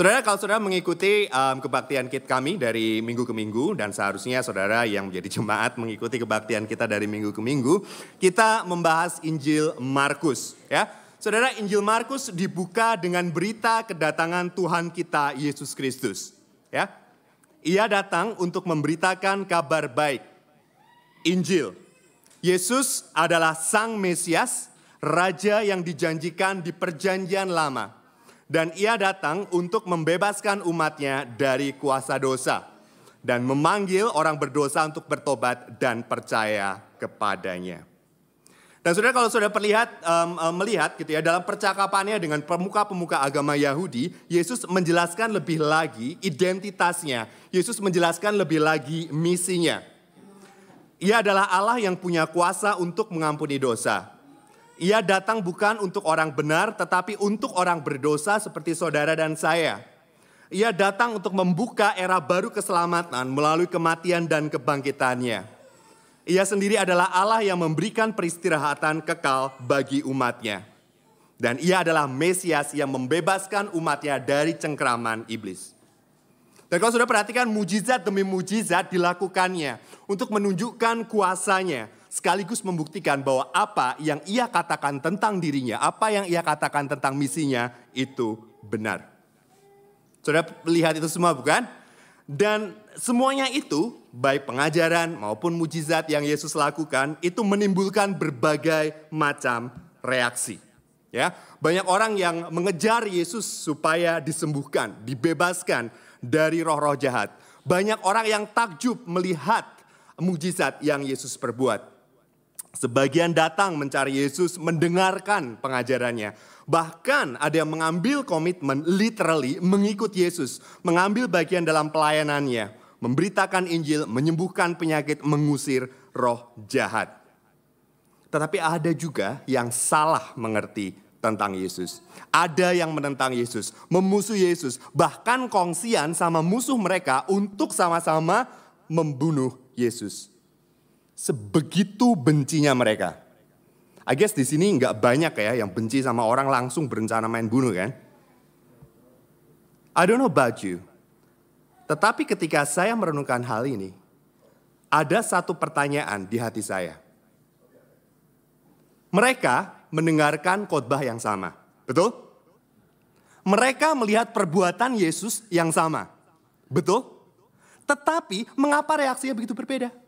Saudara, kalau saudara mengikuti um, kebaktian kit kami dari minggu ke minggu dan seharusnya saudara yang menjadi jemaat mengikuti kebaktian kita dari minggu ke minggu, kita membahas Injil Markus, ya. Saudara, Injil Markus dibuka dengan berita kedatangan Tuhan kita Yesus Kristus, ya. Ia datang untuk memberitakan kabar baik. Injil. Yesus adalah Sang Mesias, raja yang dijanjikan di Perjanjian Lama dan ia datang untuk membebaskan umatnya dari kuasa dosa dan memanggil orang berdosa untuk bertobat dan percaya kepadanya. Dan saudara kalau saudara perlihat, um, um, melihat gitu ya dalam percakapannya dengan pemuka-pemuka agama Yahudi, Yesus menjelaskan lebih lagi identitasnya. Yesus menjelaskan lebih lagi misinya. Ia adalah Allah yang punya kuasa untuk mengampuni dosa. Ia datang bukan untuk orang benar, tetapi untuk orang berdosa seperti saudara dan saya. Ia datang untuk membuka era baru keselamatan melalui kematian dan kebangkitannya. Ia sendiri adalah Allah yang memberikan peristirahatan kekal bagi umatnya. Dan ia adalah Mesias yang membebaskan umatnya dari cengkraman iblis. Dan kalau sudah perhatikan mujizat demi mujizat dilakukannya untuk menunjukkan kuasanya, sekaligus membuktikan bahwa apa yang ia katakan tentang dirinya, apa yang ia katakan tentang misinya itu benar. Sudah lihat itu semua bukan? Dan semuanya itu, baik pengajaran maupun mujizat yang Yesus lakukan, itu menimbulkan berbagai macam reaksi. Ya, banyak orang yang mengejar Yesus supaya disembuhkan, dibebaskan dari roh-roh jahat. Banyak orang yang takjub melihat mujizat yang Yesus perbuat. Sebagian datang mencari Yesus, mendengarkan pengajarannya. Bahkan ada yang mengambil komitmen literally mengikut Yesus, mengambil bagian dalam pelayanannya, memberitakan Injil, menyembuhkan penyakit, mengusir roh jahat. Tetapi ada juga yang salah mengerti tentang Yesus. Ada yang menentang Yesus, memusuh Yesus, bahkan kongsian sama musuh mereka untuk sama-sama membunuh Yesus. Sebegitu bencinya mereka. I guess di sini nggak banyak ya yang benci sama orang langsung berencana main bunuh kan? I don't know about you. Tetapi ketika saya merenungkan hal ini, ada satu pertanyaan di hati saya. Mereka mendengarkan khotbah yang sama, betul? Mereka melihat perbuatan Yesus yang sama, betul? Tetapi mengapa reaksinya begitu berbeda?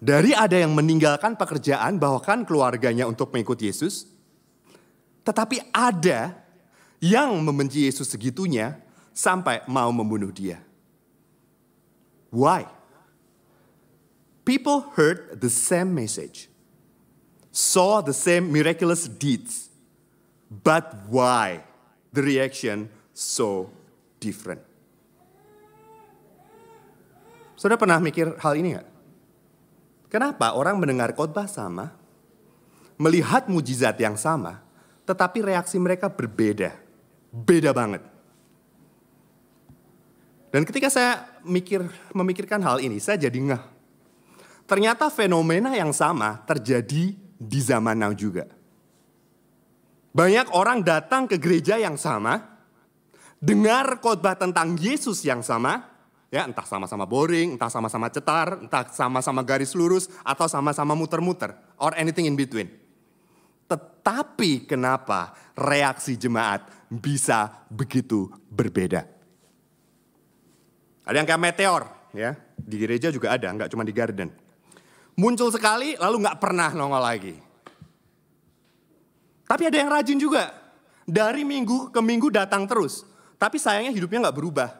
Dari ada yang meninggalkan pekerjaan bahkan keluarganya untuk mengikut Yesus. Tetapi ada yang membenci Yesus segitunya sampai mau membunuh dia. Why? People heard the same message. Saw the same miraculous deeds. But why? The reaction so different. Sudah pernah mikir hal ini nggak? Kenapa orang mendengar khotbah sama, melihat mujizat yang sama, tetapi reaksi mereka berbeda. Beda banget. Dan ketika saya mikir memikirkan hal ini, saya jadi ngeh. Ternyata fenomena yang sama terjadi di zaman now juga. Banyak orang datang ke gereja yang sama, dengar khotbah tentang Yesus yang sama, Ya, entah sama-sama boring, entah sama-sama cetar, entah sama-sama garis lurus, atau sama-sama muter-muter, or anything in between. Tetapi kenapa reaksi jemaat bisa begitu berbeda? Ada yang kayak meteor, ya di gereja juga ada, nggak cuma di garden. Muncul sekali, lalu nggak pernah nongol lagi. Tapi ada yang rajin juga, dari minggu ke minggu datang terus. Tapi sayangnya hidupnya nggak berubah.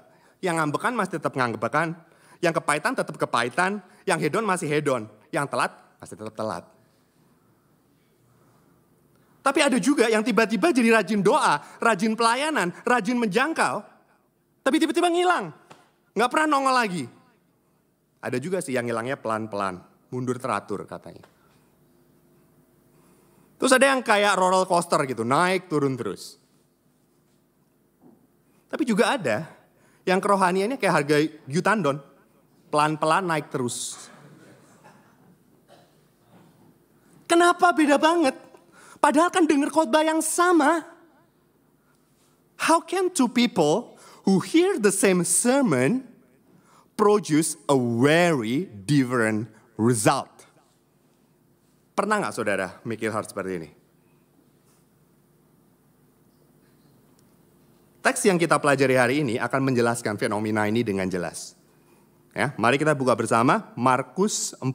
Yang ngambekan masih tetap ngambekan, yang kepahitan tetap kepahitan, yang hedon masih hedon, yang telat masih tetap telat. Tapi ada juga yang tiba-tiba jadi rajin doa, rajin pelayanan, rajin menjangkau, tapi tiba-tiba ngilang. Nggak pernah nongol lagi. Ada juga sih yang ngilangnya pelan-pelan, mundur teratur katanya. Terus ada yang kayak roller coaster gitu, naik turun terus. Tapi juga ada yang kerohaniannya kayak harga Yutandon. Pelan-pelan naik terus. Kenapa beda banget? Padahal kan dengar khotbah yang sama. How can two people who hear the same sermon produce a very different result? Pernah nggak saudara mikir hal seperti ini? Teks yang kita pelajari hari ini akan menjelaskan fenomena ini dengan jelas. Ya, mari kita buka bersama Markus 4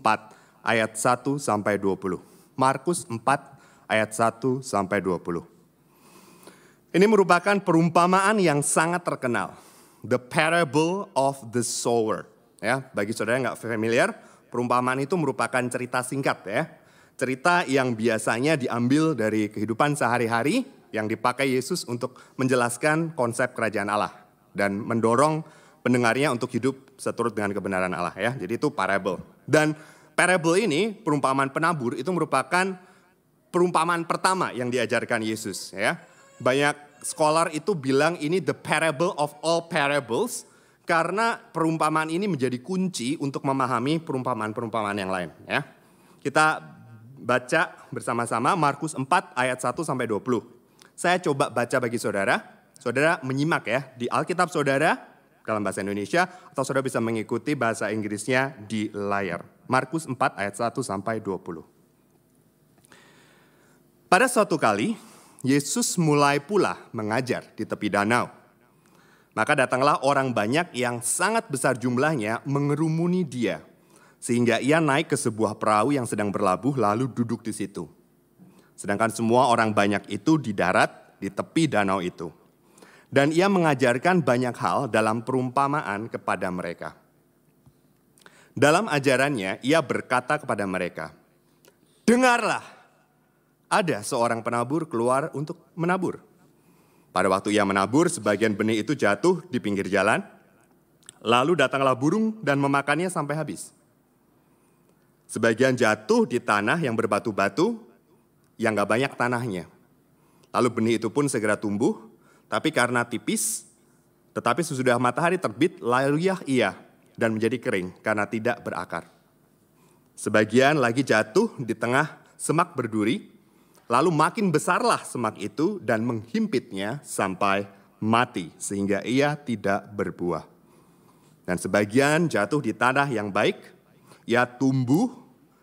ayat 1 sampai 20. Markus 4 ayat 1 sampai 20. Ini merupakan perumpamaan yang sangat terkenal. The parable of the sower. Ya, bagi saudara yang nggak familiar, perumpamaan itu merupakan cerita singkat ya. Cerita yang biasanya diambil dari kehidupan sehari-hari yang dipakai Yesus untuk menjelaskan konsep kerajaan Allah dan mendorong pendengarnya untuk hidup seturut dengan kebenaran Allah ya. Jadi itu parable. Dan parable ini perumpamaan penabur itu merupakan perumpamaan pertama yang diajarkan Yesus ya. Banyak scholar itu bilang ini the parable of all parables karena perumpamaan ini menjadi kunci untuk memahami perumpamaan-perumpamaan yang lain ya. Kita baca bersama-sama Markus 4 ayat 1 sampai 20. Saya coba baca bagi saudara. Saudara menyimak ya di Alkitab saudara dalam bahasa Indonesia atau saudara bisa mengikuti bahasa Inggrisnya di layar. Markus 4 ayat 1 sampai 20. Pada suatu kali Yesus mulai pula mengajar di tepi danau. Maka datanglah orang banyak yang sangat besar jumlahnya mengerumuni dia. Sehingga ia naik ke sebuah perahu yang sedang berlabuh lalu duduk di situ. Sedangkan semua orang banyak itu di darat di tepi danau itu. Dan ia mengajarkan banyak hal dalam perumpamaan kepada mereka. Dalam ajarannya, ia berkata kepada mereka, "Dengarlah, ada seorang penabur keluar untuk menabur. Pada waktu ia menabur, sebagian benih itu jatuh di pinggir jalan, lalu datanglah burung dan memakannya sampai habis. Sebagian jatuh di tanah yang berbatu-batu, yang gak banyak tanahnya. Lalu benih itu pun segera tumbuh, tapi karena tipis, tetapi sesudah matahari terbit, layuyah ia dan menjadi kering karena tidak berakar. Sebagian lagi jatuh di tengah semak berduri, lalu makin besarlah semak itu dan menghimpitnya sampai mati sehingga ia tidak berbuah. Dan sebagian jatuh di tanah yang baik, ia tumbuh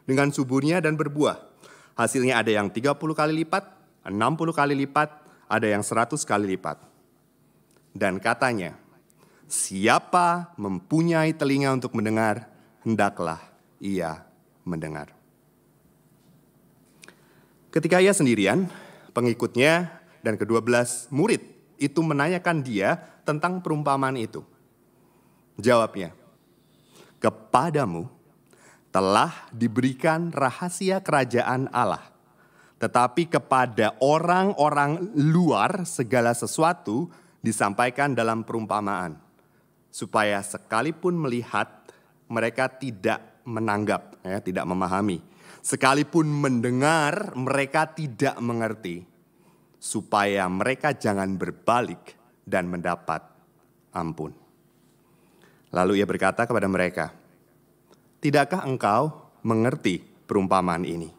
dengan suburnya dan berbuah Hasilnya ada yang 30 kali lipat, 60 kali lipat, ada yang 100 kali lipat. Dan katanya, siapa mempunyai telinga untuk mendengar, hendaklah ia mendengar. Ketika ia sendirian, pengikutnya dan kedua belas murid itu menanyakan dia tentang perumpamaan itu. Jawabnya, kepadamu telah diberikan rahasia kerajaan Allah. Tetapi kepada orang-orang luar segala sesuatu disampaikan dalam perumpamaan. Supaya sekalipun melihat mereka tidak menanggap, ya, tidak memahami. Sekalipun mendengar mereka tidak mengerti. Supaya mereka jangan berbalik dan mendapat ampun. Lalu ia berkata kepada mereka, Tidakkah engkau mengerti perumpamaan ini?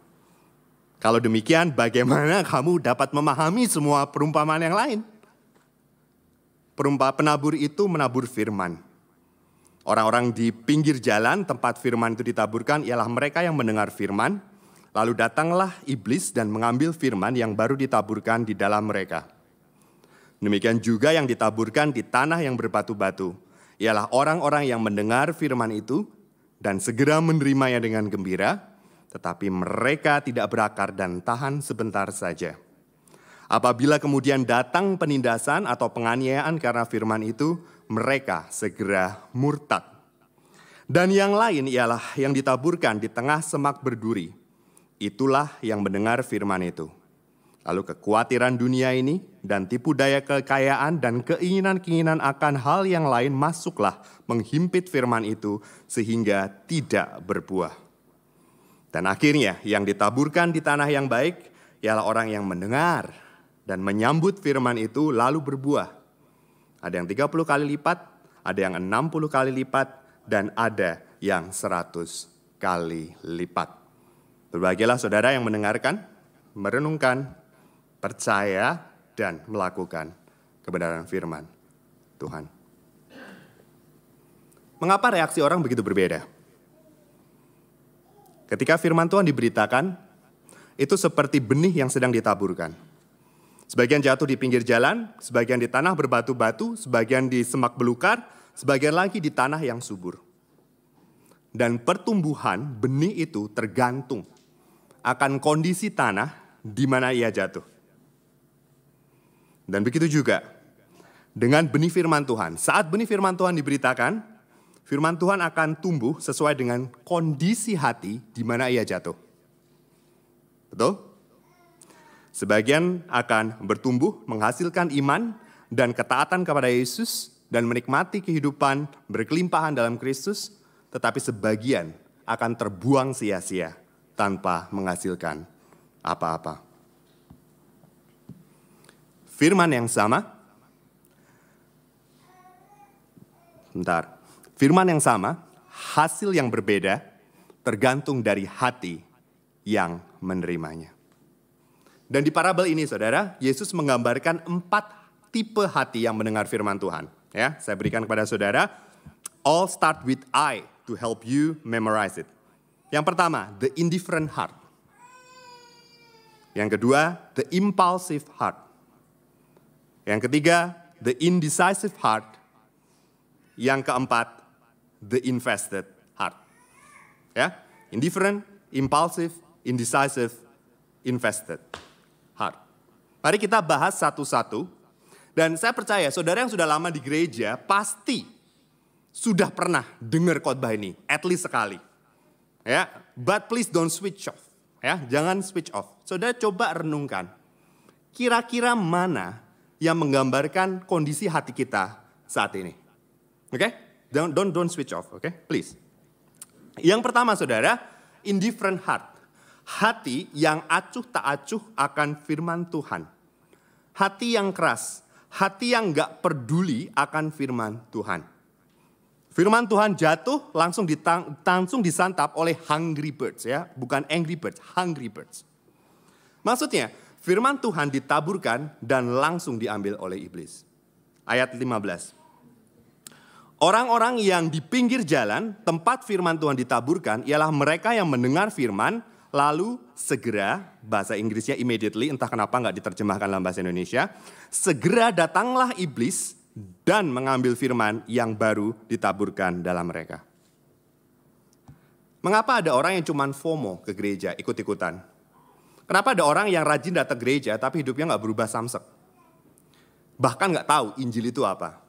Kalau demikian, bagaimana kamu dapat memahami semua perumpamaan yang lain? Perumpa penabur itu menabur firman. Orang-orang di pinggir jalan tempat firman itu ditaburkan ialah mereka yang mendengar firman, lalu datanglah iblis dan mengambil firman yang baru ditaburkan di dalam mereka. Demikian juga yang ditaburkan di tanah yang berbatu-batu, ialah orang-orang yang mendengar firman itu dan segera menerimanya dengan gembira, tetapi mereka tidak berakar dan tahan sebentar saja. Apabila kemudian datang penindasan atau penganiayaan karena firman itu, mereka segera murtad. Dan yang lain ialah yang ditaburkan di tengah semak berduri. Itulah yang mendengar firman itu Lalu kekhawatiran dunia ini dan tipu daya kekayaan dan keinginan-keinginan akan hal yang lain masuklah menghimpit firman itu sehingga tidak berbuah. Dan akhirnya yang ditaburkan di tanah yang baik ialah orang yang mendengar dan menyambut firman itu lalu berbuah. Ada yang 30 kali lipat, ada yang 60 kali lipat, dan ada yang 100 kali lipat. Berbahagialah saudara yang mendengarkan, merenungkan, percaya, dan melakukan kebenaran firman Tuhan. Mengapa reaksi orang begitu berbeda? Ketika firman Tuhan diberitakan, itu seperti benih yang sedang ditaburkan. Sebagian jatuh di pinggir jalan, sebagian di tanah berbatu-batu, sebagian di semak belukar, sebagian lagi di tanah yang subur. Dan pertumbuhan benih itu tergantung akan kondisi tanah di mana ia jatuh. Dan begitu juga dengan benih firman Tuhan. Saat benih firman Tuhan diberitakan, firman Tuhan akan tumbuh sesuai dengan kondisi hati di mana ia jatuh. Betul? Sebagian akan bertumbuh menghasilkan iman dan ketaatan kepada Yesus dan menikmati kehidupan berkelimpahan dalam Kristus, tetapi sebagian akan terbuang sia-sia tanpa menghasilkan apa-apa. Firman yang sama, bentar, firman yang sama, hasil yang berbeda tergantung dari hati yang menerimanya. Dan di parabel ini saudara, Yesus menggambarkan empat tipe hati yang mendengar firman Tuhan. Ya, saya berikan kepada saudara, all start with I to help you memorize it. Yang pertama, the indifferent heart. Yang kedua, the impulsive heart. Yang ketiga, the indecisive heart. Yang keempat, the invested heart. Ya, indifferent, impulsive, indecisive, invested heart. Mari kita bahas satu-satu. Dan saya percaya saudara yang sudah lama di gereja pasti sudah pernah dengar khotbah ini, at least sekali. Ya, but please don't switch off. Ya, jangan switch off. Saudara coba renungkan. Kira-kira mana yang menggambarkan kondisi hati kita saat ini? Oke? Okay? Don't, don't don't switch off, oke? Okay? Please. Yang pertama Saudara, indifferent heart hati yang acuh tak acuh akan firman Tuhan. Hati yang keras, hati yang gak peduli akan firman Tuhan. Firman Tuhan jatuh langsung ditang, langsung disantap oleh hungry birds ya, bukan angry birds, hungry birds. Maksudnya, firman Tuhan ditaburkan dan langsung diambil oleh iblis. Ayat 15. Orang-orang yang di pinggir jalan, tempat firman Tuhan ditaburkan, ialah mereka yang mendengar firman, Lalu segera, bahasa Inggrisnya immediately, entah kenapa nggak diterjemahkan dalam bahasa Indonesia. Segera datanglah iblis dan mengambil firman yang baru ditaburkan dalam mereka. Mengapa ada orang yang cuma FOMO ke gereja, ikut-ikutan? Kenapa ada orang yang rajin datang gereja tapi hidupnya nggak berubah samsek? Bahkan nggak tahu Injil itu apa.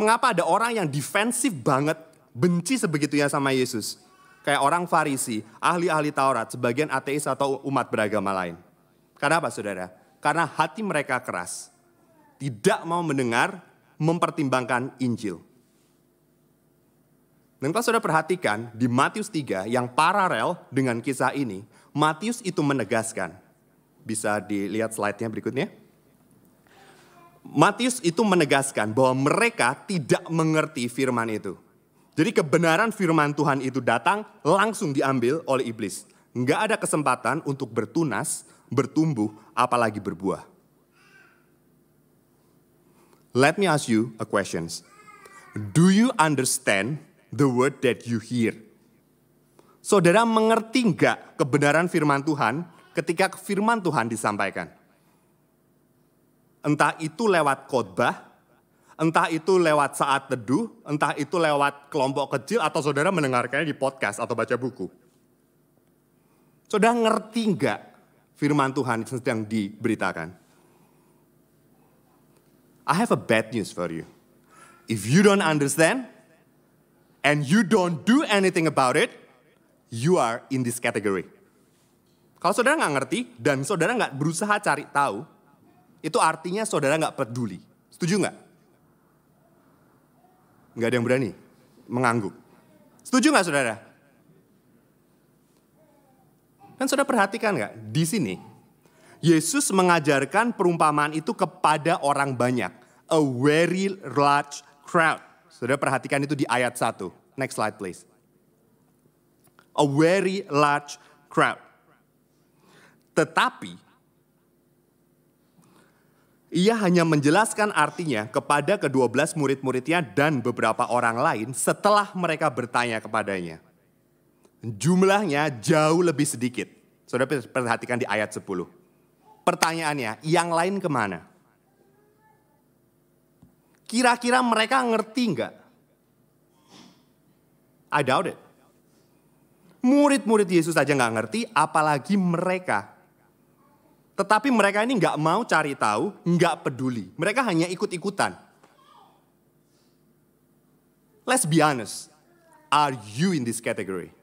Mengapa ada orang yang defensif banget, benci sebegitunya sama Yesus? kayak orang Farisi, ahli-ahli Taurat, sebagian ateis atau umat beragama lain. Kenapa saudara? Karena hati mereka keras. Tidak mau mendengar, mempertimbangkan Injil. Dan kalau saudara perhatikan di Matius 3 yang paralel dengan kisah ini, Matius itu menegaskan. Bisa dilihat slide-nya berikutnya. Matius itu menegaskan bahwa mereka tidak mengerti firman itu. Jadi kebenaran firman Tuhan itu datang langsung diambil oleh iblis. Nggak ada kesempatan untuk bertunas, bertumbuh, apalagi berbuah. Let me ask you a question. Do you understand the word that you hear? Saudara mengerti nggak kebenaran firman Tuhan ketika firman Tuhan disampaikan? Entah itu lewat khotbah, Entah itu lewat saat teduh, entah itu lewat kelompok kecil atau saudara mendengarkannya di podcast atau baca buku. Saudara ngerti nggak firman Tuhan sedang diberitakan? I have a bad news for you. If you don't understand and you don't do anything about it, you are in this category. Kalau saudara nggak ngerti dan saudara nggak berusaha cari tahu, itu artinya saudara nggak peduli. Setuju nggak? Nggak ada yang berani mengangguk. Setuju nggak saudara? Dan saudara perhatikan nggak? Di sini, Yesus mengajarkan perumpamaan itu kepada orang banyak. A very large crowd. Saudara perhatikan itu di ayat 1. Next slide please. A very large crowd. Tetapi Ia hanya menjelaskan artinya kepada kedua belas murid-muridnya dan beberapa orang lain setelah mereka bertanya kepadanya. Jumlahnya jauh lebih sedikit. Saudara perhatikan di ayat 10. Pertanyaannya, yang lain ke mana? Kira-kira mereka ngerti nggak? I doubt it. Murid-murid Yesus saja nggak ngerti, apalagi mereka tetapi mereka ini nggak mau cari tahu, nggak peduli. Mereka hanya ikut-ikutan. Let's be honest. Are you in this category?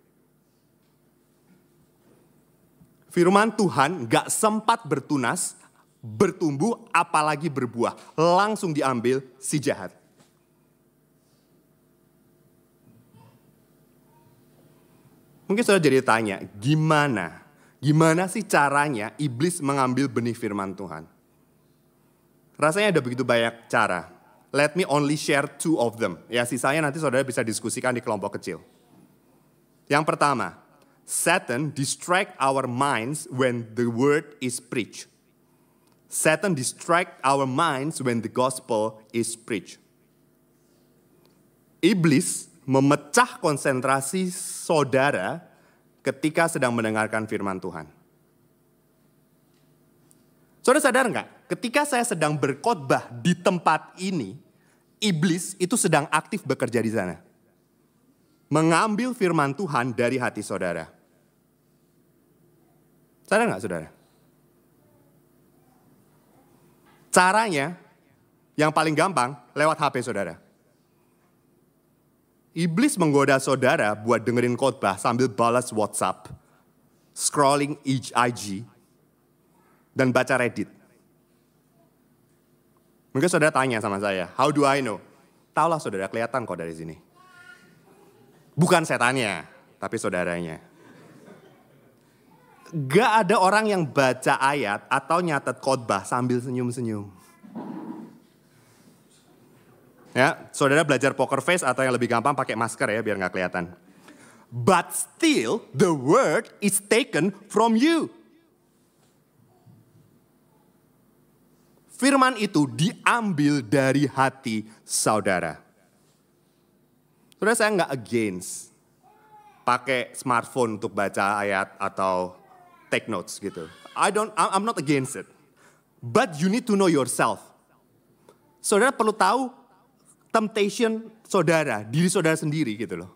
Firman Tuhan nggak sempat bertunas, bertumbuh, apalagi berbuah. Langsung diambil si jahat. Mungkin sudah jadi tanya, gimana Gimana sih caranya iblis mengambil benih firman Tuhan? Rasanya ada begitu banyak cara. Let me only share two of them. Ya sisanya nanti saudara bisa diskusikan di kelompok kecil. Yang pertama, Satan distract our minds when the word is preached. Satan distract our minds when the gospel is preached. Iblis memecah konsentrasi saudara ketika sedang mendengarkan firman Tuhan. Saudara sadar nggak? Ketika saya sedang berkhotbah di tempat ini, iblis itu sedang aktif bekerja di sana. Mengambil firman Tuhan dari hati saudara. Sadar nggak saudara? Caranya yang paling gampang lewat HP saudara. Iblis menggoda saudara buat dengerin khotbah sambil balas WhatsApp, scrolling IG, dan baca Reddit. Mungkin saudara tanya sama saya, how do I know? Taulah saudara, kelihatan kok dari sini. Bukan setannya, tapi saudaranya. Gak ada orang yang baca ayat atau nyatet khotbah sambil senyum-senyum. Ya, saudara belajar poker face atau yang lebih gampang pakai masker ya biar nggak kelihatan. But still the word is taken from you. Firman itu diambil dari hati saudara. Saudara saya nggak against pakai smartphone untuk baca ayat atau take notes gitu. I don't, I'm not against it. But you need to know yourself. Saudara perlu tahu temptation saudara, diri saudara sendiri gitu loh.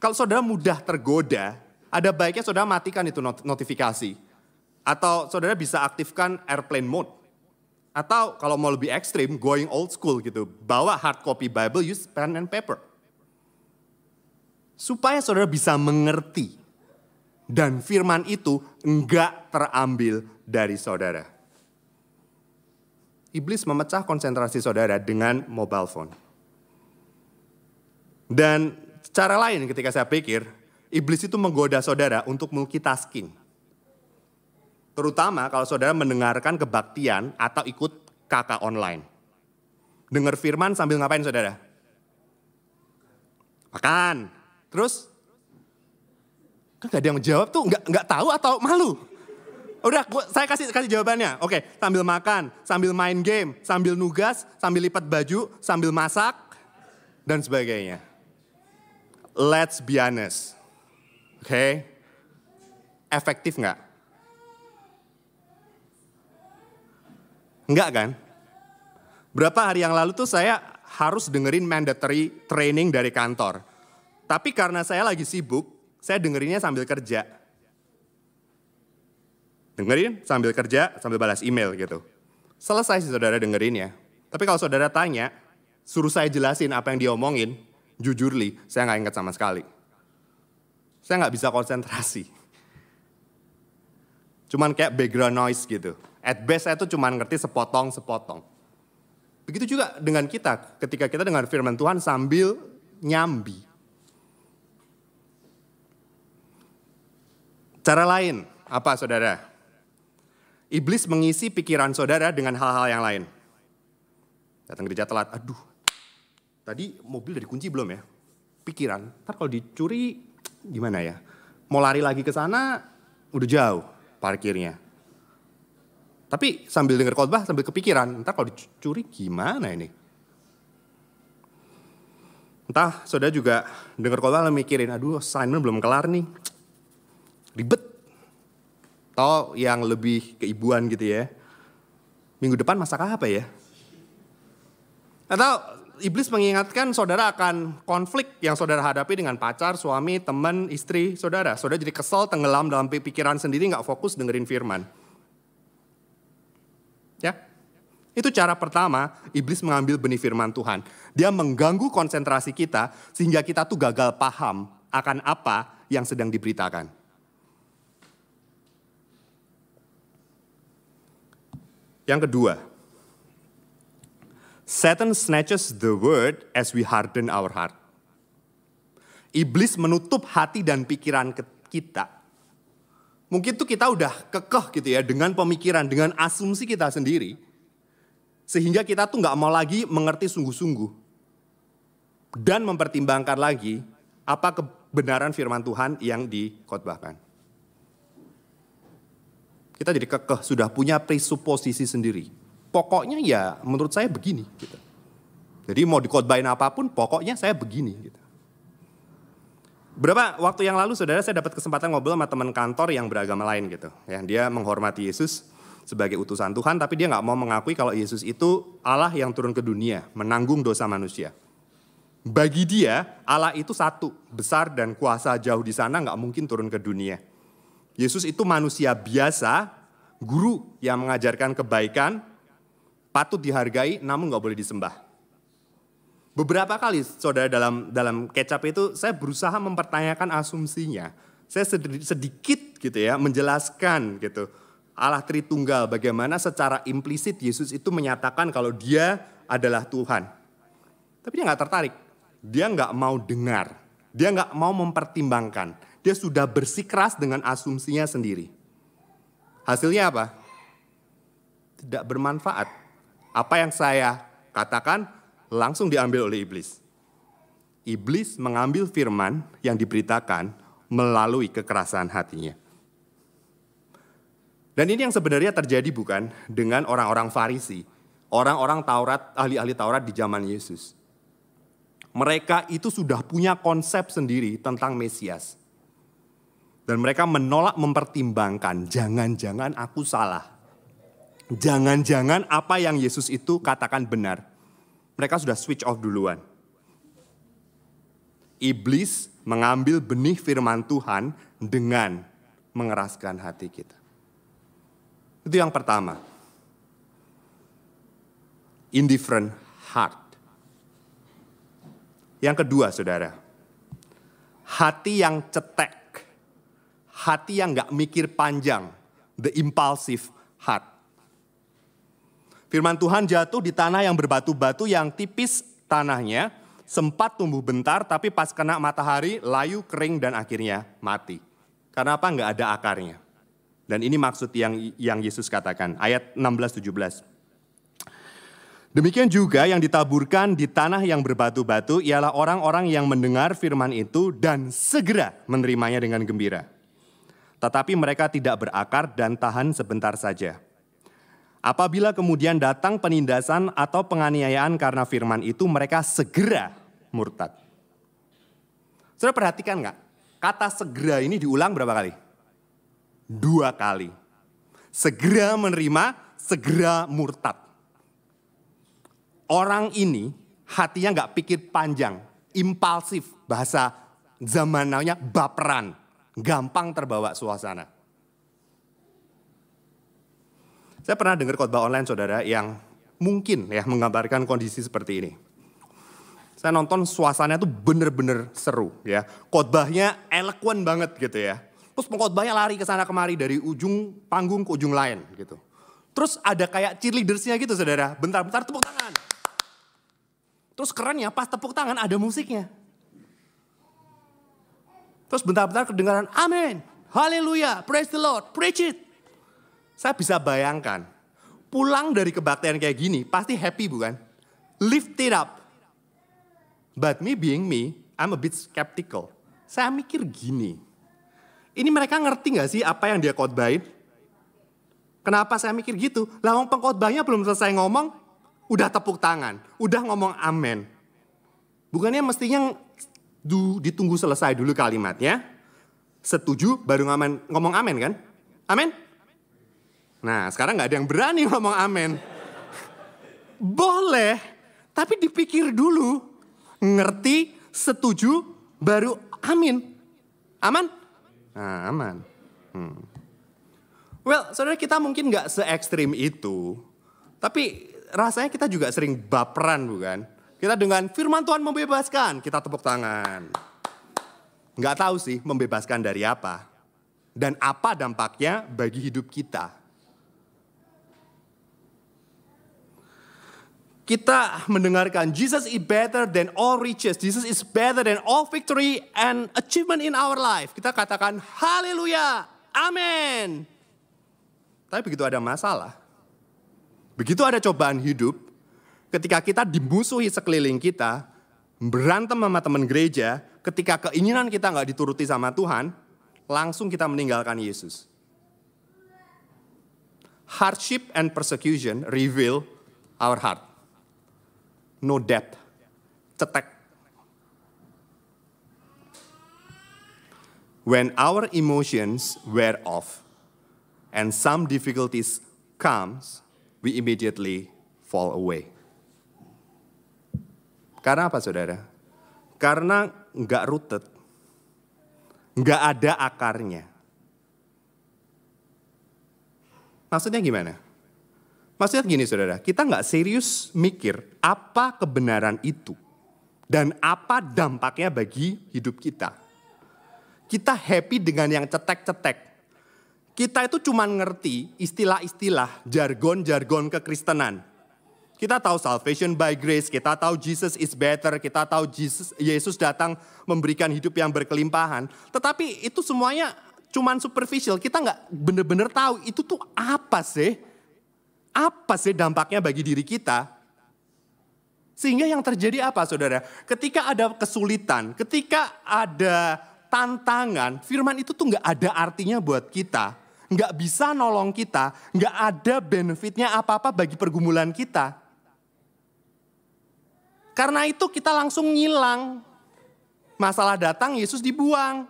Kalau saudara mudah tergoda, ada baiknya saudara matikan itu notifikasi. Atau saudara bisa aktifkan airplane mode. Atau kalau mau lebih ekstrim, going old school gitu. Bawa hard copy Bible, use pen and paper. Supaya saudara bisa mengerti. Dan firman itu enggak terambil dari saudara. Iblis memecah konsentrasi saudara dengan mobile phone. Dan cara lain ketika saya pikir, iblis itu menggoda saudara untuk multitasking. Terutama kalau saudara mendengarkan kebaktian atau ikut kakak online. Dengar firman sambil ngapain saudara? Makan. Terus? Kan gak ada yang jawab tuh, nggak nggak tahu atau malu? Udah, gua, saya kasih kasih jawabannya. Oke, sambil makan, sambil main game, sambil nugas, sambil lipat baju, sambil masak, dan sebagainya. Let's be honest. Oke, okay? efektif nggak? Enggak kan? Berapa hari yang lalu tuh saya harus dengerin mandatory training dari kantor. Tapi karena saya lagi sibuk, saya dengerinnya sambil kerja Dengerin sambil kerja, sambil balas email gitu. Selesai sih saudara dengerin ya. Tapi kalau saudara tanya, suruh saya jelasin apa yang diomongin, jujur li, saya nggak ingat sama sekali. Saya nggak bisa konsentrasi. Cuman kayak background noise gitu. At best saya tuh cuman ngerti sepotong-sepotong. Begitu juga dengan kita, ketika kita dengar firman Tuhan sambil nyambi. Cara lain, apa saudara? Iblis mengisi pikiran saudara dengan hal-hal yang lain. Datang gereja telat, aduh, tadi mobil udah dikunci belum ya? Pikiran, ntar kalau dicuri gimana ya? Mau lari lagi ke sana, udah jauh parkirnya. Tapi sambil dengar khotbah sambil kepikiran, ntar kalau dicuri gimana ini? Entah saudara juga dengar khotbah mikirin, aduh assignment belum kelar nih. Ribet. Atau yang lebih keibuan gitu ya. Minggu depan masak apa ya? Atau iblis mengingatkan saudara akan konflik yang saudara hadapi dengan pacar, suami, teman, istri, saudara. Saudara jadi kesel, tenggelam dalam pikiran sendiri, nggak fokus dengerin firman. Ya, itu cara pertama iblis mengambil benih firman Tuhan. Dia mengganggu konsentrasi kita sehingga kita tuh gagal paham akan apa yang sedang diberitakan. Yang kedua, Satan snatches the word as we harden our heart. Iblis menutup hati dan pikiran kita. Mungkin tuh kita udah kekeh gitu ya dengan pemikiran, dengan asumsi kita sendiri. Sehingga kita tuh nggak mau lagi mengerti sungguh-sungguh. Dan mempertimbangkan lagi apa kebenaran firman Tuhan yang dikotbahkan. Kita jadi kekeh, sudah punya presuposisi sendiri. Pokoknya ya menurut saya begini. Gitu. Jadi mau dikotbahin apa pun, pokoknya saya begini. Gitu. Berapa waktu yang lalu saudara saya dapat kesempatan ngobrol sama teman kantor yang beragama lain gitu. Ya, dia menghormati Yesus sebagai utusan Tuhan, tapi dia nggak mau mengakui kalau Yesus itu Allah yang turun ke dunia, menanggung dosa manusia. Bagi dia, Allah itu satu, besar dan kuasa jauh di sana nggak mungkin turun ke dunia. Yesus itu manusia biasa, guru yang mengajarkan kebaikan, patut dihargai namun nggak boleh disembah. Beberapa kali saudara dalam dalam kecap itu saya berusaha mempertanyakan asumsinya. Saya sedikit gitu ya menjelaskan gitu Allah Tritunggal bagaimana secara implisit Yesus itu menyatakan kalau dia adalah Tuhan. Tapi dia nggak tertarik, dia nggak mau dengar, dia nggak mau mempertimbangkan dia sudah bersikeras dengan asumsinya sendiri. Hasilnya apa? Tidak bermanfaat. Apa yang saya katakan langsung diambil oleh iblis. Iblis mengambil firman yang diberitakan melalui kekerasan hatinya. Dan ini yang sebenarnya terjadi bukan dengan orang-orang Farisi, orang-orang Taurat, ahli-ahli Taurat di zaman Yesus. Mereka itu sudah punya konsep sendiri tentang Mesias. Dan mereka menolak mempertimbangkan, jangan-jangan aku salah. Jangan-jangan apa yang Yesus itu katakan benar. Mereka sudah switch off duluan. Iblis mengambil benih firman Tuhan dengan mengeraskan hati kita. Itu yang pertama. Indifferent heart. Yang kedua, saudara. Hati yang cetek hati yang gak mikir panjang, the impulsive heart. Firman Tuhan jatuh di tanah yang berbatu-batu yang tipis tanahnya, sempat tumbuh bentar tapi pas kena matahari layu kering dan akhirnya mati. Karena apa? Nggak ada akarnya. Dan ini maksud yang yang Yesus katakan, ayat 16-17. Demikian juga yang ditaburkan di tanah yang berbatu-batu ialah orang-orang yang mendengar firman itu dan segera menerimanya dengan gembira tetapi mereka tidak berakar dan tahan sebentar saja. Apabila kemudian datang penindasan atau penganiayaan karena firman itu, mereka segera murtad. Sudah perhatikan nggak? Kata segera ini diulang berapa kali? Dua kali. Segera menerima, segera murtad. Orang ini hatinya nggak pikir panjang, impulsif, bahasa zaman namanya baperan gampang terbawa suasana. Saya pernah dengar khotbah online saudara yang mungkin ya menggambarkan kondisi seperti ini. Saya nonton suasananya tuh bener-bener seru ya. Khotbahnya eloquent banget gitu ya. Terus pengkhotbahnya lari ke sana kemari dari ujung panggung ke ujung lain gitu. Terus ada kayak cheerleadersnya gitu saudara. Bentar-bentar tepuk tangan. Terus keren ya pas tepuk tangan ada musiknya. Terus bentar-bentar kedengaran amin, haleluya, praise the Lord, preach it. Saya bisa bayangkan, pulang dari kebaktian kayak gini pasti happy bukan? Lift it up. But me being me, I'm a bit skeptical. Saya mikir gini, ini mereka ngerti gak sih apa yang dia khotbahin? Kenapa saya mikir gitu? Lawang pengkhotbahnya belum selesai ngomong, udah tepuk tangan, udah ngomong amin. Bukannya mestinya ditunggu selesai dulu kalimatnya, setuju baru ngamen, ngomong amin kan? Amin? Nah sekarang nggak ada yang berani ngomong amin. Boleh, tapi dipikir dulu. Ngerti, setuju, baru amin. Aman? Nah, aman. Hmm. Well, saudara kita mungkin nggak se ekstrim itu, tapi rasanya kita juga sering baperan bukan? Kita dengan firman Tuhan membebaskan, kita tepuk tangan. Nggak tahu sih membebaskan dari apa. Dan apa dampaknya bagi hidup kita. Kita mendengarkan Jesus is better than all riches. Jesus is better than all victory and achievement in our life. Kita katakan haleluya, amin. Tapi begitu ada masalah, begitu ada cobaan hidup, ketika kita dimusuhi sekeliling kita, berantem sama teman gereja, ketika keinginan kita nggak dituruti sama Tuhan, langsung kita meninggalkan Yesus. Hardship and persecution reveal our heart. No depth. Cetek. When our emotions wear off, and some difficulties comes, we immediately fall away. Karena apa saudara? Karena nggak rooted, nggak ada akarnya. Maksudnya gimana? Maksudnya gini saudara, kita nggak serius mikir apa kebenaran itu dan apa dampaknya bagi hidup kita. Kita happy dengan yang cetek-cetek, kita itu cuma ngerti istilah-istilah, jargon-jargon kekristenan. Kita tahu salvation by grace, kita tahu Jesus is better, kita tahu Jesus, Yesus datang memberikan hidup yang berkelimpahan. Tetapi itu semuanya cuma superficial, kita nggak bener-bener tahu itu tuh apa sih? Apa sih dampaknya bagi diri kita? Sehingga yang terjadi apa saudara? Ketika ada kesulitan, ketika ada tantangan, firman itu tuh nggak ada artinya buat kita nggak bisa nolong kita, nggak ada benefitnya apa-apa bagi pergumulan kita. Karena itu kita langsung ngilang. Masalah datang, Yesus dibuang.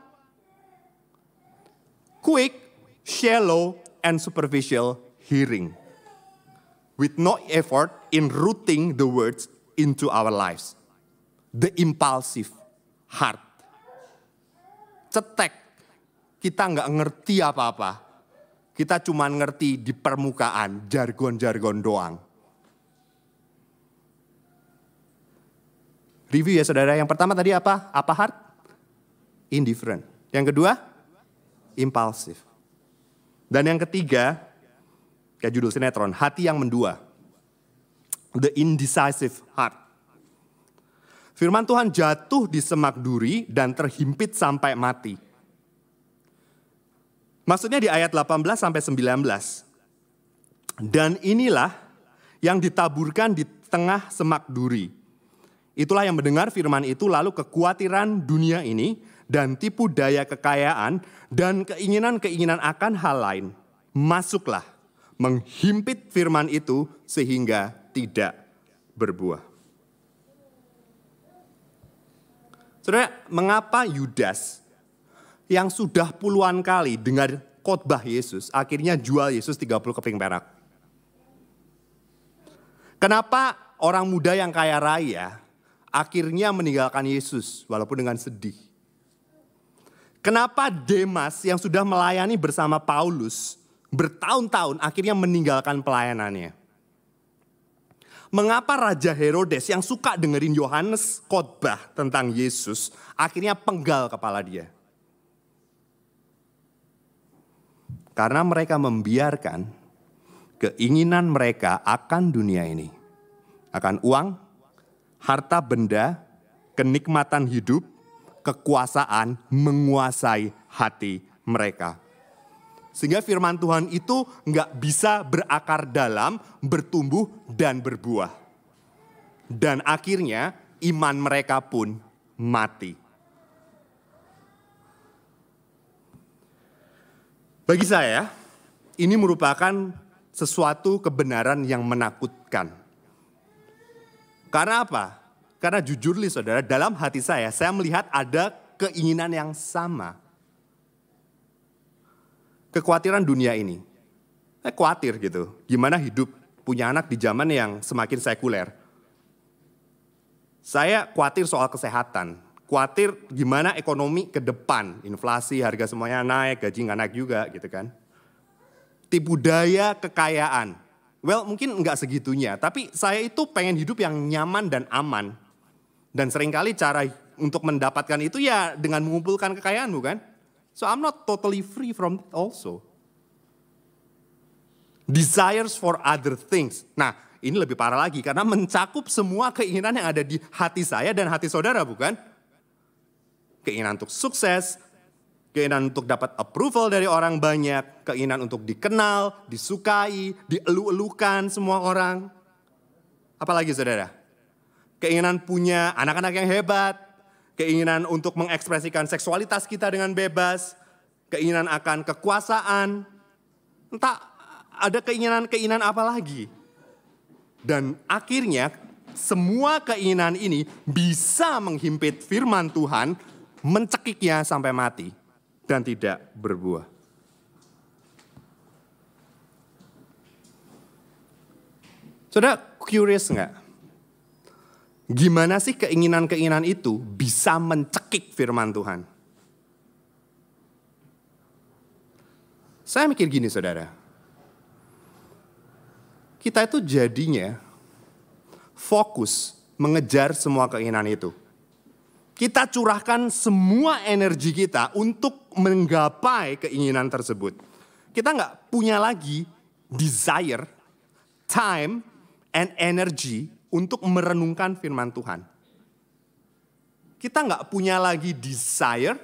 Quick, shallow, and superficial hearing. With no effort in rooting the words into our lives. The impulsive heart. Cetek, kita nggak ngerti apa-apa kita cuma ngerti di permukaan, jargon-jargon doang. Review ya saudara, yang pertama tadi apa? Apa heart? Indifferent. Yang kedua? Impulsif. Dan yang ketiga, kayak judul sinetron, hati yang mendua. The indecisive heart. Firman Tuhan jatuh di semak duri dan terhimpit sampai mati. Maksudnya di ayat 18 sampai 19. Dan inilah yang ditaburkan di tengah semak duri. Itulah yang mendengar firman itu lalu kekhawatiran dunia ini dan tipu daya kekayaan dan keinginan-keinginan akan hal lain. Masuklah menghimpit firman itu sehingga tidak berbuah. Saudara, mengapa Yudas yang sudah puluhan kali dengar khotbah Yesus, akhirnya jual Yesus 30 keping perak. Kenapa orang muda yang kaya raya akhirnya meninggalkan Yesus walaupun dengan sedih? Kenapa Demas yang sudah melayani bersama Paulus bertahun-tahun akhirnya meninggalkan pelayanannya? Mengapa Raja Herodes yang suka dengerin Yohanes khotbah tentang Yesus akhirnya penggal kepala dia? Karena mereka membiarkan keinginan mereka akan dunia ini. Akan uang, harta benda, kenikmatan hidup, kekuasaan menguasai hati mereka. Sehingga firman Tuhan itu nggak bisa berakar dalam, bertumbuh dan berbuah. Dan akhirnya iman mereka pun mati. Bagi saya, ini merupakan sesuatu kebenaran yang menakutkan. Karena apa? Karena jujur nih saudara, dalam hati saya, saya melihat ada keinginan yang sama. Kekhawatiran dunia ini. Saya khawatir gitu, gimana hidup punya anak di zaman yang semakin sekuler. Saya khawatir soal kesehatan, khawatir gimana ekonomi ke depan, inflasi, harga semuanya naik, gaji nggak naik juga gitu kan. Tipu daya kekayaan, well mungkin nggak segitunya, tapi saya itu pengen hidup yang nyaman dan aman. Dan sering kali cara untuk mendapatkan itu ya dengan mengumpulkan kekayaan bukan? So I'm not totally free from it also. Desires for other things. Nah ini lebih parah lagi karena mencakup semua keinginan yang ada di hati saya dan hati saudara bukan? Keinginan untuk sukses, keinginan untuk dapat approval dari orang banyak, keinginan untuk dikenal, disukai, dielu-elukan semua orang. Apalagi saudara? Keinginan punya anak-anak yang hebat, keinginan untuk mengekspresikan seksualitas kita dengan bebas, keinginan akan kekuasaan, entah ada keinginan-keinginan apa lagi. Dan akhirnya semua keinginan ini bisa menghimpit firman Tuhan, mencekiknya sampai mati dan tidak berbuah. Sudah curious nggak? Gimana sih keinginan-keinginan itu bisa mencekik firman Tuhan? Saya mikir gini saudara, kita itu jadinya fokus mengejar semua keinginan itu. Kita curahkan semua energi kita untuk menggapai keinginan tersebut. Kita nggak punya lagi desire, time, and energy untuk merenungkan firman Tuhan. Kita nggak punya lagi desire,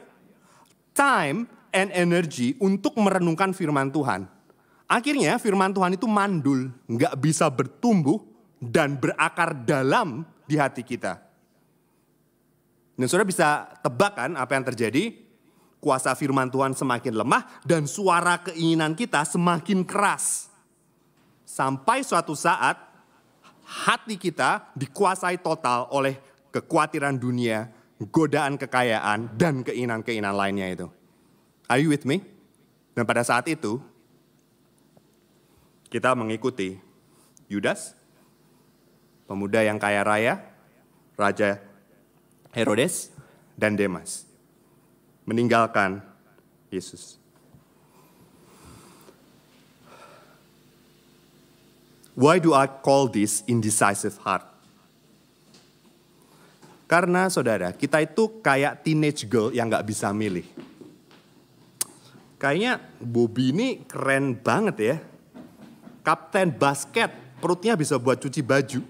time, and energy untuk merenungkan firman Tuhan. Akhirnya firman Tuhan itu mandul, nggak bisa bertumbuh dan berakar dalam di hati kita. Dan saudara bisa tebak kan apa yang terjadi? Kuasa firman Tuhan semakin lemah dan suara keinginan kita semakin keras. Sampai suatu saat hati kita dikuasai total oleh kekhawatiran dunia, godaan kekayaan, dan keinginan-keinginan lainnya itu. Are you with me? Dan pada saat itu, kita mengikuti Yudas, pemuda yang kaya raya, Raja Herodes, dan Demas. Meninggalkan Yesus. Why do I call this indecisive heart? Karena saudara, kita itu kayak teenage girl yang gak bisa milih. Kayaknya Bobby ini keren banget ya kapten basket, perutnya bisa buat cuci baju.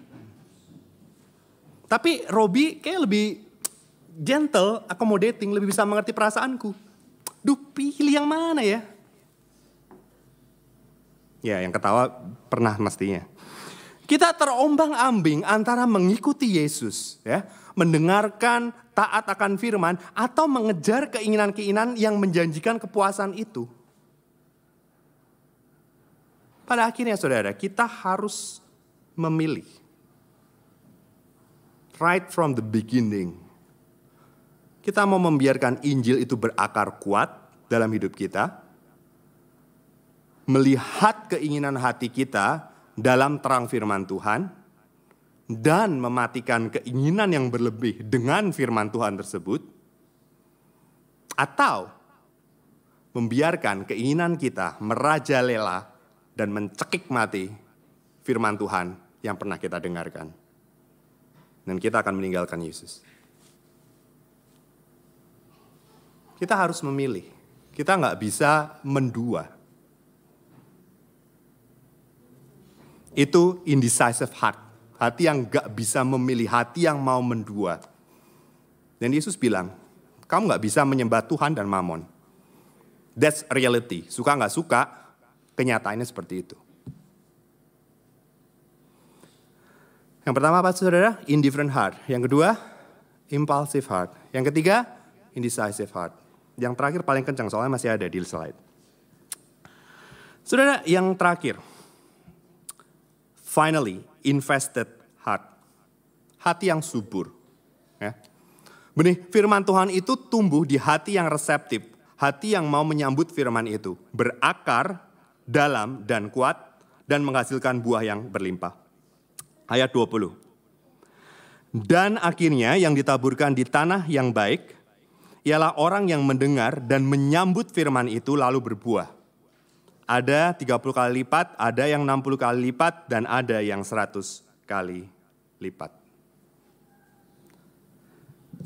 Tapi Robi kayak lebih gentle, accommodating, lebih bisa mengerti perasaanku. Duh, pilih yang mana ya? Ya, yang ketawa pernah mestinya. Kita terombang-ambing antara mengikuti Yesus, ya, mendengarkan taat akan firman, atau mengejar keinginan-keinginan yang menjanjikan kepuasan itu. Pada akhirnya saudara, kita harus memilih. Right from the beginning. Kita mau membiarkan Injil itu berakar kuat dalam hidup kita. Melihat keinginan hati kita dalam terang firman Tuhan. Dan mematikan keinginan yang berlebih dengan firman Tuhan tersebut. Atau membiarkan keinginan kita merajalela dan mencekik mati firman Tuhan yang pernah kita dengarkan. Dan kita akan meninggalkan Yesus. Kita harus memilih. Kita nggak bisa mendua. Itu indecisive heart. Hati yang nggak bisa memilih, hati yang mau mendua. Dan Yesus bilang, kamu nggak bisa menyembah Tuhan dan Mamon. That's reality. Suka nggak suka, Kenyataannya seperti itu. Yang pertama apa saudara? Indifferent heart. Yang kedua, impulsive heart. Yang ketiga, indecisive heart. Yang terakhir paling kencang soalnya masih ada di slide. Saudara, yang terakhir. Finally, invested heart. Hati yang subur. Ya. Benih firman Tuhan itu tumbuh di hati yang reseptif. Hati yang mau menyambut firman itu. Berakar dalam dan kuat dan menghasilkan buah yang berlimpah. Ayat 20. Dan akhirnya yang ditaburkan di tanah yang baik ialah orang yang mendengar dan menyambut firman itu lalu berbuah. Ada 30 kali lipat, ada yang 60 kali lipat, dan ada yang 100 kali lipat.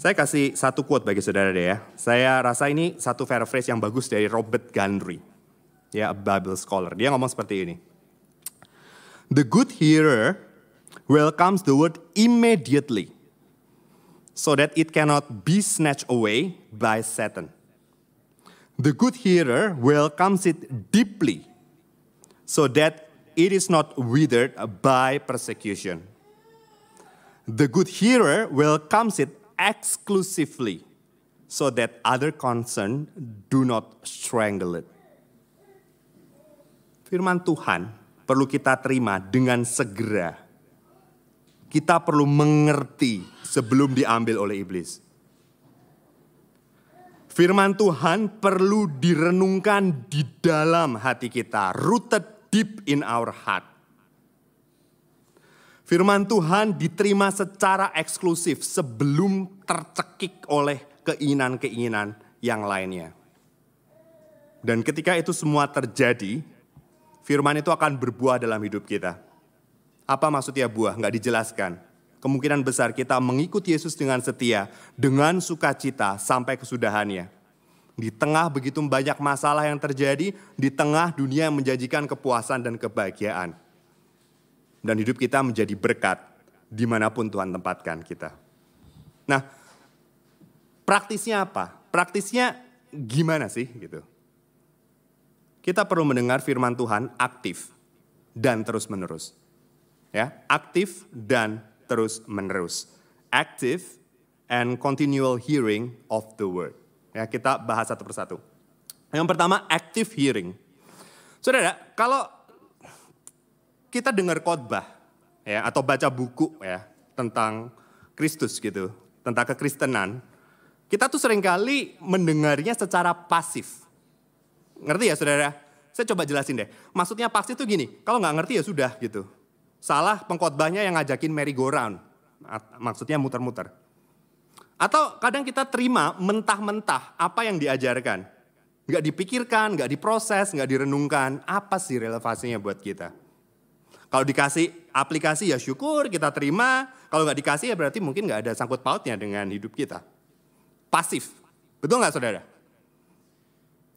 Saya kasih satu quote bagi saudara deh ya. Saya rasa ini satu paraphrase yang bagus dari Robert Gundry. Ya, a Bible scholar. Dia ngomong seperti ini. The good hearer welcomes the word immediately so that it cannot be snatched away by Satan. The good hearer welcomes it deeply so that it is not withered by persecution. The good hearer welcomes it exclusively so that other concern do not strangle it. Firman Tuhan perlu kita terima dengan segera. Kita perlu mengerti sebelum diambil oleh iblis. Firman Tuhan perlu direnungkan di dalam hati kita, rooted deep in our heart. Firman Tuhan diterima secara eksklusif sebelum tercekik oleh keinginan-keinginan yang lainnya. Dan ketika itu semua terjadi, firman itu akan berbuah dalam hidup kita. Apa maksudnya buah? Nggak dijelaskan. Kemungkinan besar kita mengikuti Yesus dengan setia, dengan sukacita sampai kesudahannya. Di tengah begitu banyak masalah yang terjadi, di tengah dunia yang menjanjikan kepuasan dan kebahagiaan dan hidup kita menjadi berkat di mana pun Tuhan tempatkan kita. Nah, praktisnya apa? Praktisnya gimana sih gitu? Kita perlu mendengar firman Tuhan aktif dan terus menerus. Ya, aktif dan terus menerus. Active and continual hearing of the word. Ya, kita bahas satu persatu. Yang pertama, active hearing. Saudara, kalau kita dengar khotbah ya atau baca buku ya tentang Kristus gitu, tentang kekristenan, kita tuh sering kali mendengarnya secara pasif. Ngerti ya saudara? Saya coba jelasin deh. Maksudnya pasif itu gini, kalau nggak ngerti ya sudah gitu. Salah pengkhotbahnya yang ngajakin merry-go-round. Maksudnya muter-muter. Atau kadang kita terima mentah-mentah apa yang diajarkan. Nggak dipikirkan, nggak diproses, nggak direnungkan. Apa sih relevansinya buat kita? Kalau dikasih aplikasi ya syukur kita terima. Kalau nggak dikasih ya berarti mungkin nggak ada sangkut pautnya dengan hidup kita. Pasif. Betul nggak saudara?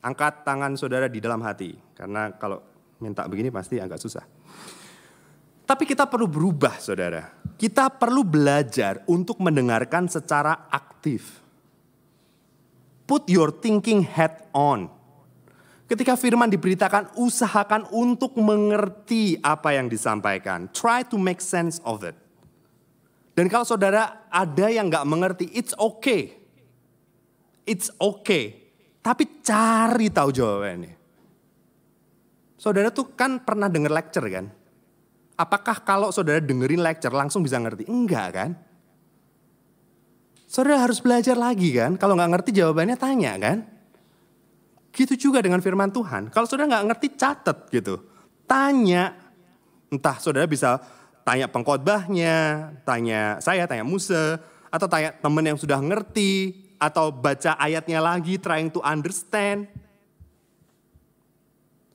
Angkat tangan saudara di dalam hati. Karena kalau minta begini pasti agak susah. Tapi kita perlu berubah saudara. Kita perlu belajar untuk mendengarkan secara aktif. Put your thinking head on. Ketika firman diberitakan, usahakan untuk mengerti apa yang disampaikan. Try to make sense of it. Dan kalau saudara ada yang nggak mengerti, it's okay. It's okay. Tapi cari tahu jawabannya. Saudara tuh kan pernah denger lecture kan? Apakah kalau saudara dengerin lecture langsung bisa ngerti? Enggak kan? Saudara harus belajar lagi kan? Kalau nggak ngerti jawabannya tanya kan? Gitu juga dengan firman Tuhan. Kalau saudara nggak ngerti, catat gitu. Tanya. Entah saudara bisa tanya pengkhotbahnya, tanya saya, tanya Musa, atau tanya teman yang sudah ngerti, atau baca ayatnya lagi, trying to understand.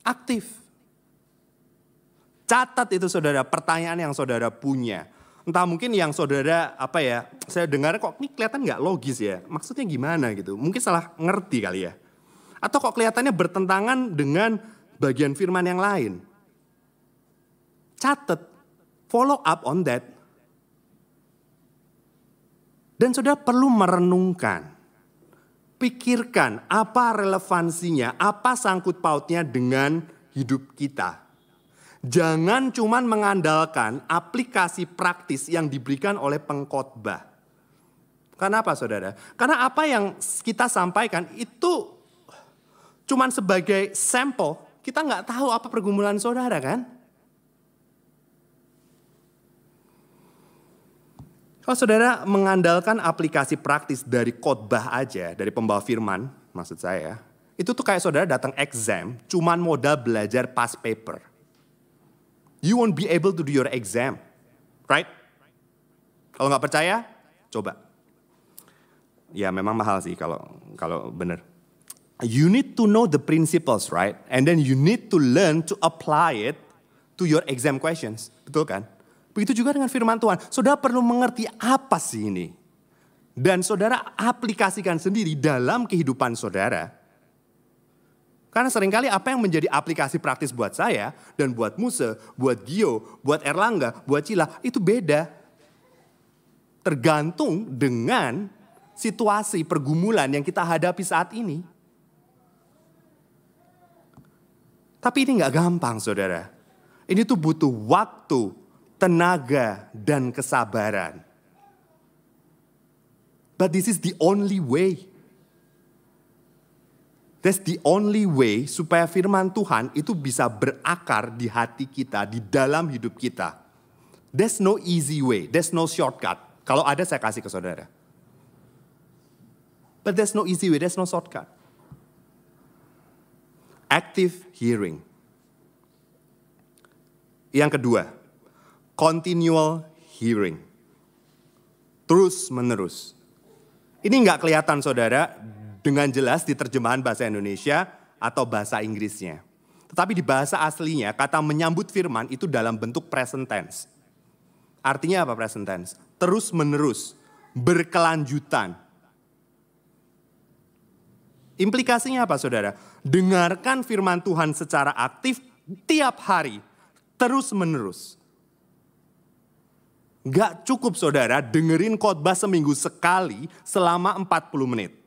Aktif. Catat itu saudara, pertanyaan yang saudara punya. Entah mungkin yang saudara, apa ya, saya dengar kok ini kelihatan nggak logis ya. Maksudnya gimana gitu. Mungkin salah ngerti kali ya. Atau kok kelihatannya bertentangan dengan bagian firman yang lain? Catat, follow up on that. Dan saudara perlu merenungkan, pikirkan apa relevansinya, apa sangkut pautnya dengan hidup kita. Jangan cuman mengandalkan aplikasi praktis yang diberikan oleh pengkhotbah. Karena apa saudara? Karena apa yang kita sampaikan itu cuman sebagai sampel kita nggak tahu apa pergumulan saudara kan? Kalau saudara mengandalkan aplikasi praktis dari khotbah aja, dari pembawa firman, maksud saya, itu tuh kayak saudara datang exam, cuman modal belajar past paper. You won't be able to do your exam, right? Kalau nggak percaya, coba. Ya memang mahal sih kalau kalau benar. You need to know the principles, right? And then you need to learn to apply it to your exam questions. Betul kan? Begitu juga dengan firman Tuhan. Saudara perlu mengerti apa sih ini. Dan saudara aplikasikan sendiri dalam kehidupan saudara. Karena sering kali apa yang menjadi aplikasi praktis buat saya dan buat Musa, buat Gio, buat Erlangga, buat Cila itu beda. Tergantung dengan situasi pergumulan yang kita hadapi saat ini. Tapi ini nggak gampang saudara. Ini tuh butuh waktu, tenaga, dan kesabaran. But this is the only way. That's the only way supaya firman Tuhan itu bisa berakar di hati kita, di dalam hidup kita. There's no easy way, there's no shortcut. Kalau ada saya kasih ke saudara. But there's no easy way, there's no shortcut. Active hearing. Yang kedua, continual hearing. Terus menerus. Ini nggak kelihatan saudara dengan jelas di terjemahan bahasa Indonesia atau bahasa Inggrisnya. Tetapi di bahasa aslinya kata menyambut firman itu dalam bentuk present tense. Artinya apa present tense? Terus menerus, berkelanjutan. Implikasinya apa saudara? Dengarkan firman Tuhan secara aktif tiap hari, terus menerus. Gak cukup saudara dengerin khotbah seminggu sekali selama 40 menit.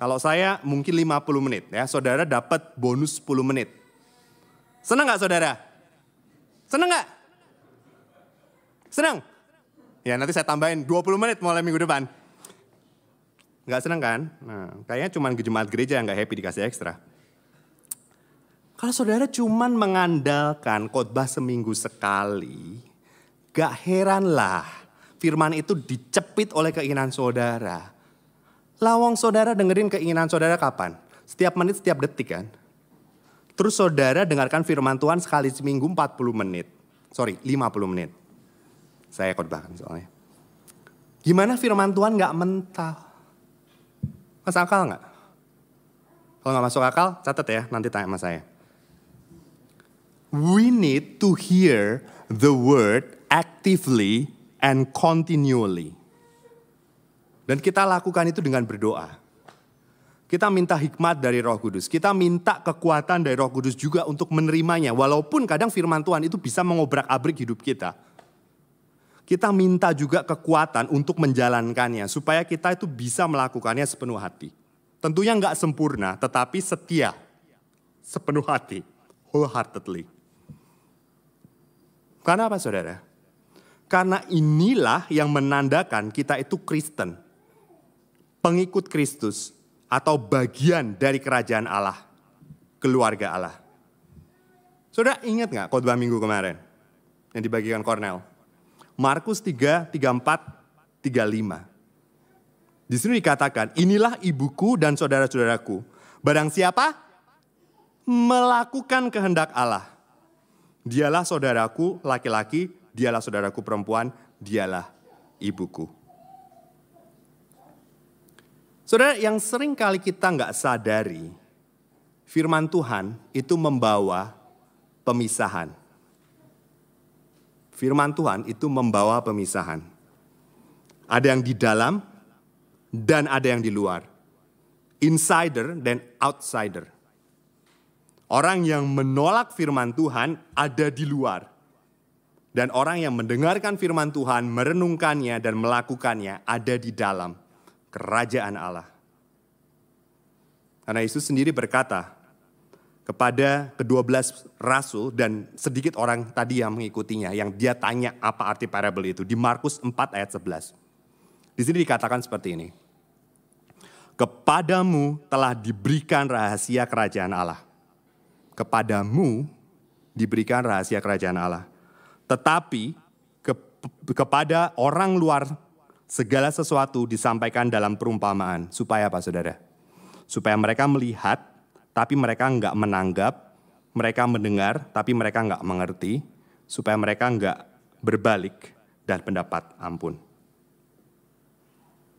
Kalau saya mungkin 50 menit ya, saudara dapat bonus 10 menit. Senang gak saudara? Senang gak? Senang? Ya nanti saya tambahin 20 menit mulai minggu depan. Gak senang kan? Nah, kayaknya cuma jemaat gereja yang gak happy dikasih ekstra. Kalau saudara cuma mengandalkan khotbah seminggu sekali, Gak heranlah firman itu dicepit oleh keinginan saudara. Lawang saudara dengerin keinginan saudara kapan? Setiap menit, setiap detik kan? Terus saudara dengarkan firman Tuhan sekali seminggu 40 menit. Sorry, 50 menit. Saya khotbahkan soalnya. Gimana firman Tuhan gak mental? Masuk akal gak? Kalau gak masuk akal, catat ya, nanti tanya sama saya. We need to hear the word actively and continually. Dan kita lakukan itu dengan berdoa. Kita minta hikmat dari Roh Kudus. Kita minta kekuatan dari Roh Kudus juga untuk menerimanya. Walaupun kadang firman Tuhan itu bisa mengobrak-abrik hidup kita. Kita minta juga kekuatan untuk menjalankannya. Supaya kita itu bisa melakukannya sepenuh hati. Tentunya nggak sempurna, tetapi setia. Sepenuh hati. Wholeheartedly. Karena apa saudara? Karena inilah yang menandakan kita itu Kristen. Pengikut Kristus atau bagian dari kerajaan Allah. Keluarga Allah. Saudara ingat nggak khotbah minggu kemarin? Yang dibagikan Cornel. Markus 3, 34, 35. Di sini dikatakan, inilah ibuku dan saudara-saudaraku. Barang siapa? Melakukan kehendak Allah. Dialah saudaraku laki-laki dialah saudaraku perempuan, dialah ibuku. Saudara, yang sering kali kita nggak sadari, firman Tuhan itu membawa pemisahan. Firman Tuhan itu membawa pemisahan. Ada yang di dalam dan ada yang di luar. Insider dan outsider. Orang yang menolak firman Tuhan ada di luar. Dan orang yang mendengarkan firman Tuhan, merenungkannya dan melakukannya ada di dalam kerajaan Allah. Karena Yesus sendiri berkata kepada kedua belas rasul dan sedikit orang tadi yang mengikutinya, yang dia tanya apa arti parabel itu, di Markus 4 ayat 11. Di sini dikatakan seperti ini. Kepadamu telah diberikan rahasia kerajaan Allah. kepadamu diberikan rahasia kerajaan Allah. Tetapi ke, kepada orang luar segala sesuatu disampaikan dalam perumpamaan. Supaya apa saudara? Supaya mereka melihat tapi mereka nggak menanggap, mereka mendengar tapi mereka nggak mengerti, supaya mereka nggak berbalik dan pendapat ampun.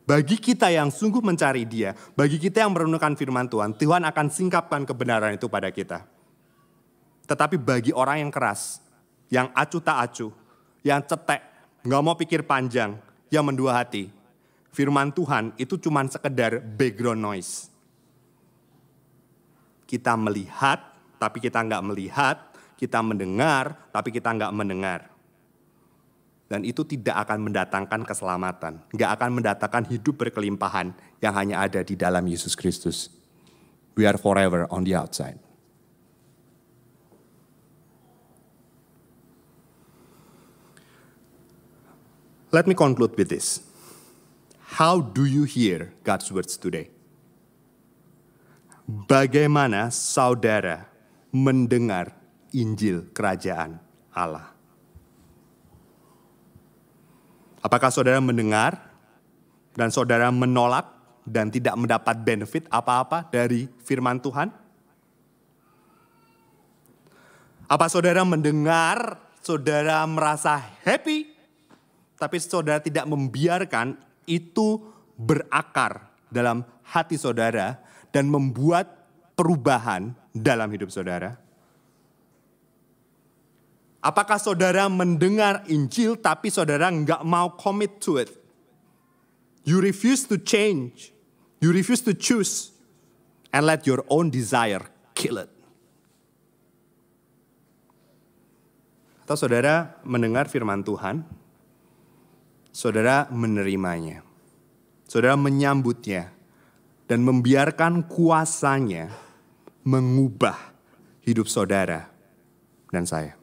Bagi kita yang sungguh mencari dia, bagi kita yang merenungkan firman Tuhan, Tuhan akan singkapkan kebenaran itu pada kita. Tetapi bagi orang yang keras, yang acuh tak acuh, yang cetek, nggak mau pikir panjang, yang mendua hati, firman Tuhan itu cuma sekedar background noise. Kita melihat, tapi kita nggak melihat, kita mendengar, tapi kita nggak mendengar. Dan itu tidak akan mendatangkan keselamatan. Nggak akan mendatangkan hidup berkelimpahan yang hanya ada di dalam Yesus Kristus. We are forever on the outside. Let me conclude with this. How do you hear God's words today? Bagaimana saudara mendengar Injil Kerajaan Allah? Apakah saudara mendengar dan saudara menolak dan tidak mendapat benefit apa-apa dari firman Tuhan? Apa saudara mendengar, saudara merasa happy, tapi saudara tidak membiarkan itu berakar dalam hati saudara dan membuat perubahan dalam hidup saudara? Apakah saudara mendengar Injil tapi saudara nggak mau commit to it? You refuse to change. You refuse to choose. And let your own desire kill it. Atau saudara mendengar firman Tuhan, saudara menerimanya. Saudara menyambutnya dan membiarkan kuasanya mengubah hidup saudara dan saya.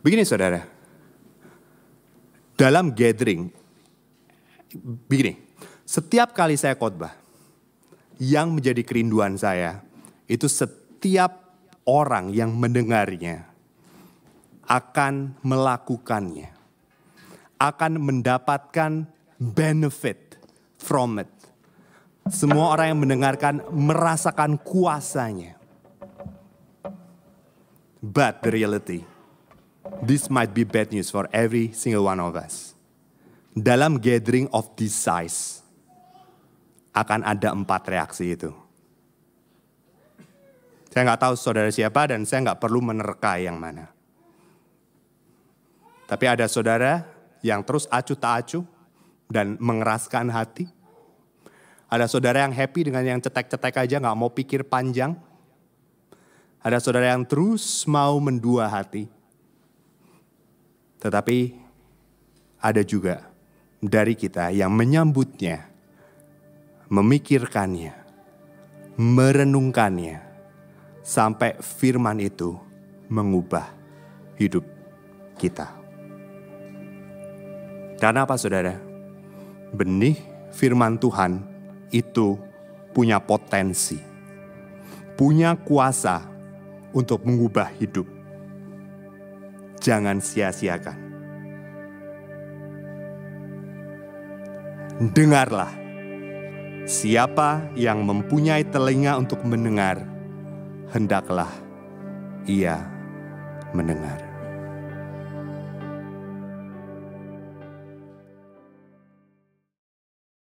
Begini saudara, dalam gathering, begini, setiap kali saya khotbah, yang menjadi kerinduan saya, itu setiap orang yang mendengarnya akan melakukannya, akan mendapatkan benefit from it. Semua orang yang mendengarkan merasakan kuasanya. But the reality, this might be bad news for every single one of us. Dalam gathering of this size, akan ada empat reaksi itu. Saya nggak tahu saudara siapa dan saya nggak perlu menerka yang mana. Tapi ada saudara yang terus acuh tak acuh dan mengeraskan hati. Ada saudara yang happy dengan yang cetek-cetek aja nggak mau pikir panjang. Ada saudara yang terus mau mendua hati. Tetapi ada juga dari kita yang menyambutnya, memikirkannya, merenungkannya, sampai firman itu mengubah hidup kita. Karena apa saudara? Benih firman Tuhan itu punya potensi, punya kuasa untuk mengubah hidup. Jangan sia-siakan. Dengarlah, siapa yang mempunyai telinga untuk mendengar, hendaklah ia mendengar.